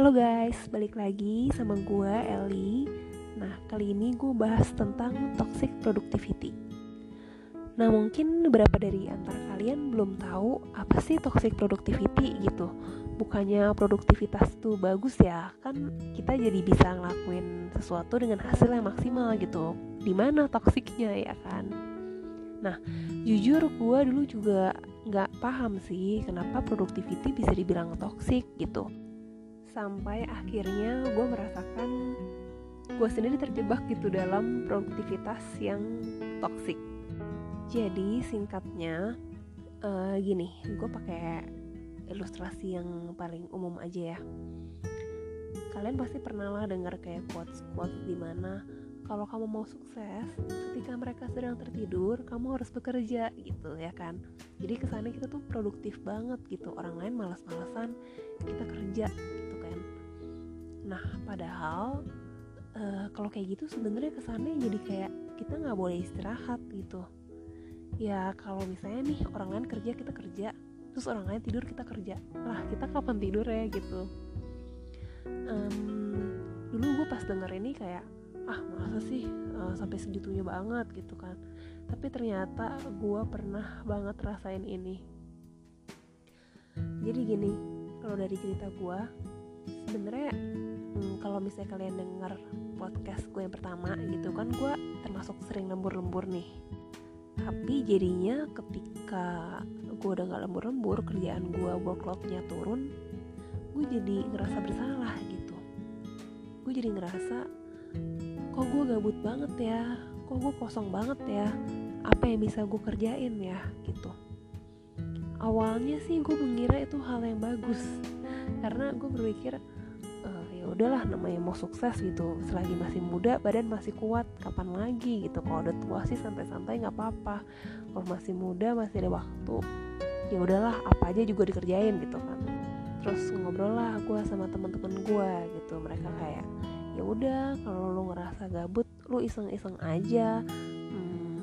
Halo guys, balik lagi sama gue Eli. Nah, kali ini gue bahas tentang toxic productivity. Nah, mungkin beberapa dari antara kalian belum tahu apa sih toxic productivity gitu. Bukannya produktivitas tuh bagus ya, kan kita jadi bisa ngelakuin sesuatu dengan hasil yang maksimal gitu. Di mana toksiknya ya kan? Nah, jujur gue dulu juga nggak paham sih kenapa productivity bisa dibilang toxic gitu sampai akhirnya gue merasakan gue sendiri terjebak gitu dalam produktivitas yang toksik jadi singkatnya uh, gini gue pakai ilustrasi yang paling umum aja ya. Kalian pasti pernah lah dengar kayak quotes quotes di mana kalau kamu mau sukses ketika mereka sedang tertidur kamu harus bekerja gitu ya kan? Jadi kesannya kita tuh produktif banget gitu. Orang lain malas-malasan kita kerja nah padahal uh, kalau kayak gitu sebenarnya kesannya jadi kayak kita nggak boleh istirahat gitu. Ya kalau misalnya nih orang lain kerja kita kerja. Terus orang lain tidur kita kerja. Lah kita kapan tidur ya gitu. Um, dulu gue pas denger ini kayak ah masa sih uh, sampai segitunya banget gitu kan. Tapi ternyata gue pernah banget rasain ini. Jadi gini kalau dari cerita gue sebenarnya hmm, kalau misalnya kalian dengar podcast gue yang pertama gitu kan gue termasuk sering lembur-lembur nih. Tapi jadinya ketika gue udah gak lembur-lembur kerjaan gue workloadnya turun gue jadi ngerasa bersalah gitu. Gue jadi ngerasa kok gue gabut banget ya? Kok gue kosong banget ya? Apa yang bisa gue kerjain ya? Gitu. Awalnya sih gue mengira itu hal yang bagus karena gue berpikir udahlah namanya mau sukses gitu. Selagi masih muda badan masih kuat. Kapan lagi gitu? Kalau udah tua sih santai-santai nggak apa-apa. Kalau masih muda masih ada waktu ya udahlah apa aja juga dikerjain gitu kan. Terus ngobrol lah gue sama teman-teman gue gitu. Mereka kayak ya udah kalau lu ngerasa gabut lu iseng-iseng aja. Hmm,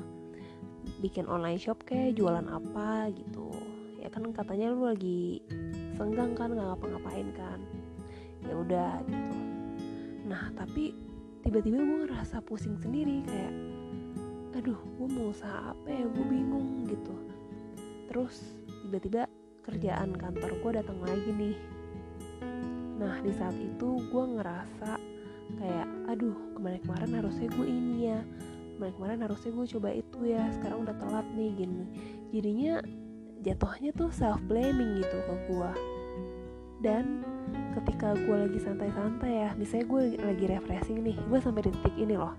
bikin online shop kayak jualan apa gitu. Ya kan katanya lu lagi senggang kan nggak ngapa-ngapain kan. Ya udah gitu. Nah tapi tiba-tiba gue ngerasa pusing sendiri kayak aduh gue mau usaha apa ya? Gue bingung gitu. Terus tiba-tiba kerjaan kantor gue datang lagi nih. Nah di saat itu gue ngerasa kayak aduh kemarin-kemarin harusnya gue ini ya. Kemarin-kemarin harusnya gue coba itu ya. Sekarang udah telat nih gini. Jadinya jatuhnya tuh self blaming gitu ke gue dan ketika gue lagi santai-santai ya misalnya gue lagi refreshing nih gue sampai di titik ini loh.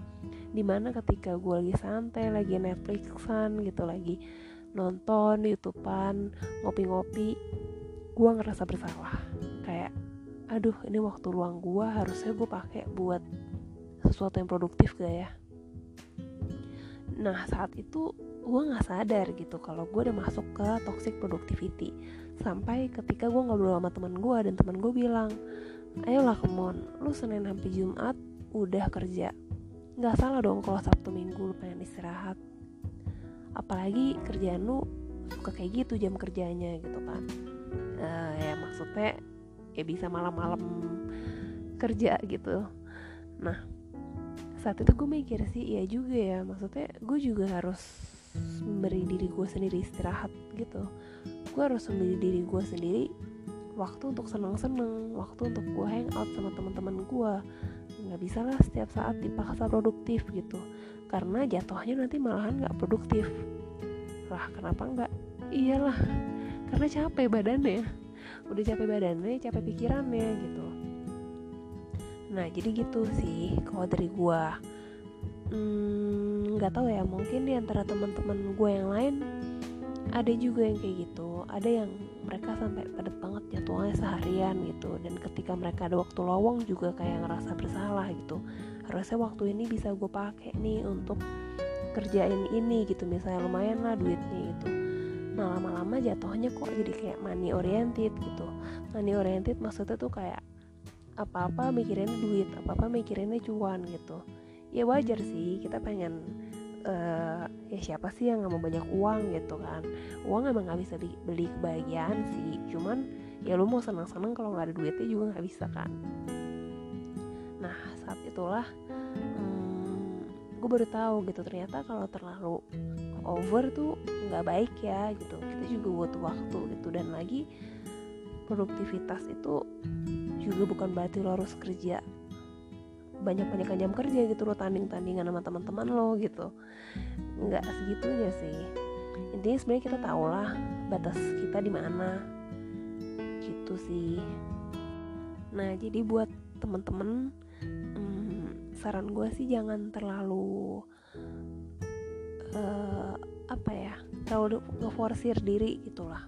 Di mana ketika gue lagi santai lagi Netflixan gitu lagi nonton youtubean ngopi-ngopi gue ngerasa bersalah. Kayak aduh ini waktu luang gue harusnya gue pakai buat sesuatu yang produktif gak ya nah saat itu gue nggak sadar gitu kalau gue udah masuk ke toxic productivity. Sampai ketika gue ngobrol sama teman gue dan teman gue bilang ayolah kemon lu senin sampai jumat udah kerja. Nggak salah dong kalau sabtu minggu lu pengen istirahat. Apalagi kerjaan lu suka kayak gitu jam kerjanya gitu kan. Uh, ya maksudnya ya bisa malam-malam kerja gitu. Nah saat itu gue mikir sih iya juga ya. Maksudnya gue juga harus memberi diri gue sendiri istirahat gitu. Gue harus memberi diri gue sendiri waktu untuk seneng-seneng waktu untuk gue hangout sama teman-teman gue. Nggak bisa lah setiap saat dipaksa produktif gitu. Karena jatuhnya nanti malahan nggak produktif. Lah kenapa nggak? Iyalah karena capek badannya. Udah capek badannya capek pikirannya gitu nah jadi gitu sih kalau dari gue hmm, nggak hmm, tahu ya mungkin di antara teman-teman gue yang lain ada juga yang kayak gitu. Ada yang mereka sampai padat banget jadwalnya seharian gitu. Dan ketika mereka ada waktu lowong juga kayak ngerasa bersalah gitu. Harusnya waktu ini bisa gue pakai nih untuk kerjain ini gitu. Misalnya lumayan lah duitnya gitu. Nah lama-lama jatuhnya kok jadi kayak money oriented gitu. Money oriented maksudnya tuh kayak apa-apa mikirinnya duit apa-apa mikirinnya cuan gitu. Ya wajar sih kita pengen uh, ya siapa sih yang nggak mau banyak uang gitu kan. Uang emang nggak bisa beli, beli kebahagiaan sih cuman ya lu mau senang-senang kalau nggak ada duitnya juga nggak bisa kan. Nah saat itulah hmm, gue baru tahu gitu ternyata kalau terlalu over tuh nggak baik ya gitu. Kita juga butuh waktu gitu dan lagi produktivitas itu juga bukan berarti lo harus kerja banyak-banyak jam kerja gitu lo tanding-tandingan sama teman-teman lo gitu. Nggak segitunya sih. Intinya sebenarnya kita tahu lah batas kita di mana. Gitu sih. Nah jadi buat temen-temen hmm, saran gue sih jangan terlalu uh, apa ya terlalu ngeforsir diri gitulah.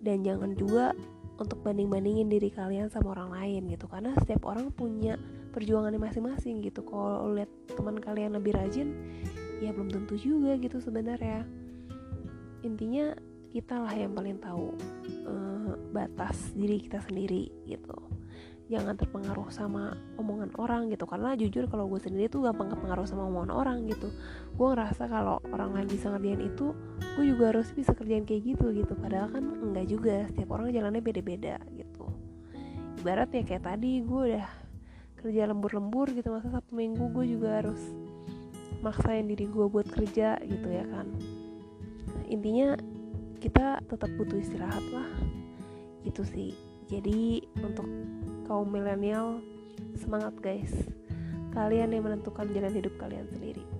Dan jangan juga untuk banding-bandingin diri kalian sama orang lain gitu. Karena setiap orang punya perjuangannya masing-masing gitu. Kalau lihat teman kalian lebih rajin ya belum tentu juga gitu sebenarnya. Intinya kita lah yang paling tahu uh, batas diri kita sendiri gitu jangan terpengaruh sama omongan orang gitu. Karena jujur kalau gue sendiri tuh gampang kepengaruh sama omongan orang gitu. Gue ngerasa kalau orang lain bisa ngerjain itu gue juga harus bisa kerjain kayak gitu gitu. Padahal kan enggak juga setiap orang jalannya beda-beda gitu. Ibarat ya kayak tadi gue udah kerja lembur-lembur gitu masa sabtu minggu gue juga harus maksain diri gue buat kerja gitu ya kan. Intinya kita tetap butuh istirahat lah. Gitu sih jadi untuk kaum milenial semangat guys. Kalian yang menentukan jalan hidup kalian sendiri